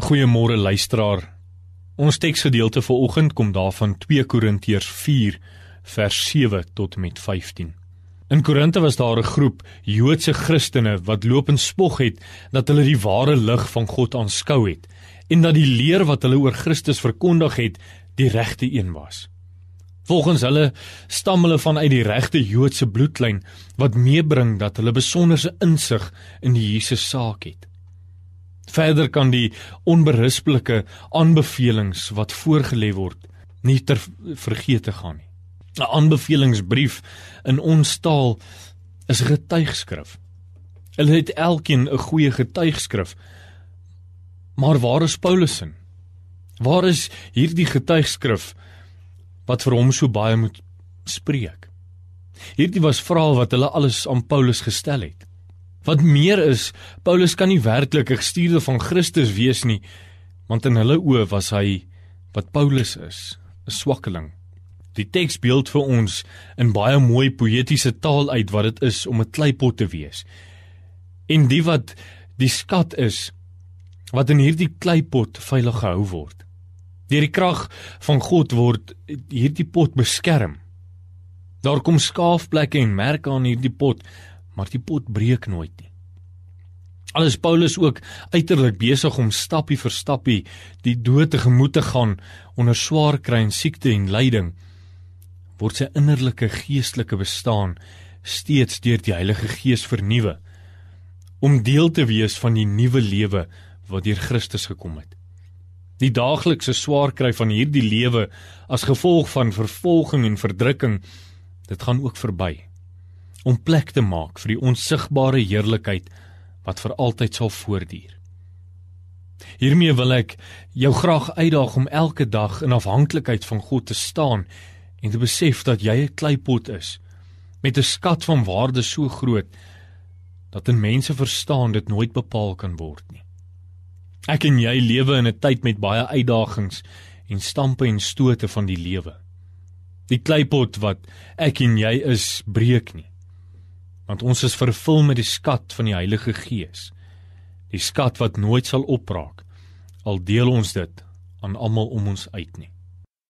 Goeiemôre luisteraar. Ons teksgedeelte vir oggend kom daarvan 2 Korintiërs 4 vers 7 tot met 15. In Korinte was daar 'n groep Joodse Christene wat loop en spog het dat hulle die ware lig van God aanskou het en dat die leer wat hulle oor Christus verkondig het, die regte een was. Volgens hulle stam hulle vanuit die regte Joodse bloedlyn wat meebring dat hulle besonderse insig in die Jesus saak het. Verder kan die onberispelike aanbevelings wat voorgelê word nie ter vergeete gaan nie. 'n Aanbevelingsbrief in ons taal is 'n getuigskrif. Hulle het elkeen 'n goeie getuigskrif. Maar waar is Paulus se? Waar is hierdie getuigskrif wat vir hom so baie moet spreek? Hierdie was vrae wat hulle alles aan Paulus gestel het. Wat meer is, Paulus kan nie werklik 'n gestuurde van Christus wees nie, want in hulle oë was hy wat Paulus is, 'n swakkeling. Die teks beeld vir ons in baie mooi poëtiese taal uit wat dit is om 'n kleipot te wees. En die wat die skat is wat in hierdie kleipot veilig gehou word. Deur die krag van God word hierdie pot beskerm. Daar kom skaafplekke en merke aan hierdie pot, maar die pot breek nooit nie. Alles Paulus ook uiterlik besig om stappie vir stappie die dood tegemoet te gaan onder swaar kry en siekte en lyding word sy innerlike geestelike bestaan steeds deur die Heilige Gees vernuwe om deel te wees van die nuwe lewe wat deur Christus gekom het. Die daaglikse swaar kry van hierdie lewe as gevolg van vervolging en verdrukking dit gaan ook verby om plek te maak vir die onsigbare heerlikheid wat vir altyd sal voortduur. Hiermee wil ek jou graag uitdaag om elke dag in afhanklikheid van God te staan en te besef dat jy 'n kleipot is met 'n skat van waarde so groot dat 'n mense verstaan dit nooit bepaal kan word nie. Ek en jy lewe in 'n tyd met baie uitdagings en stampe en stote van die lewe. Die kleipot wat ek en jy is, breek nie want ons is vervul met die skat van die Heilige Gees. Die skat wat nooit sal opraak al deel ons dit aan almal om ons uit nie.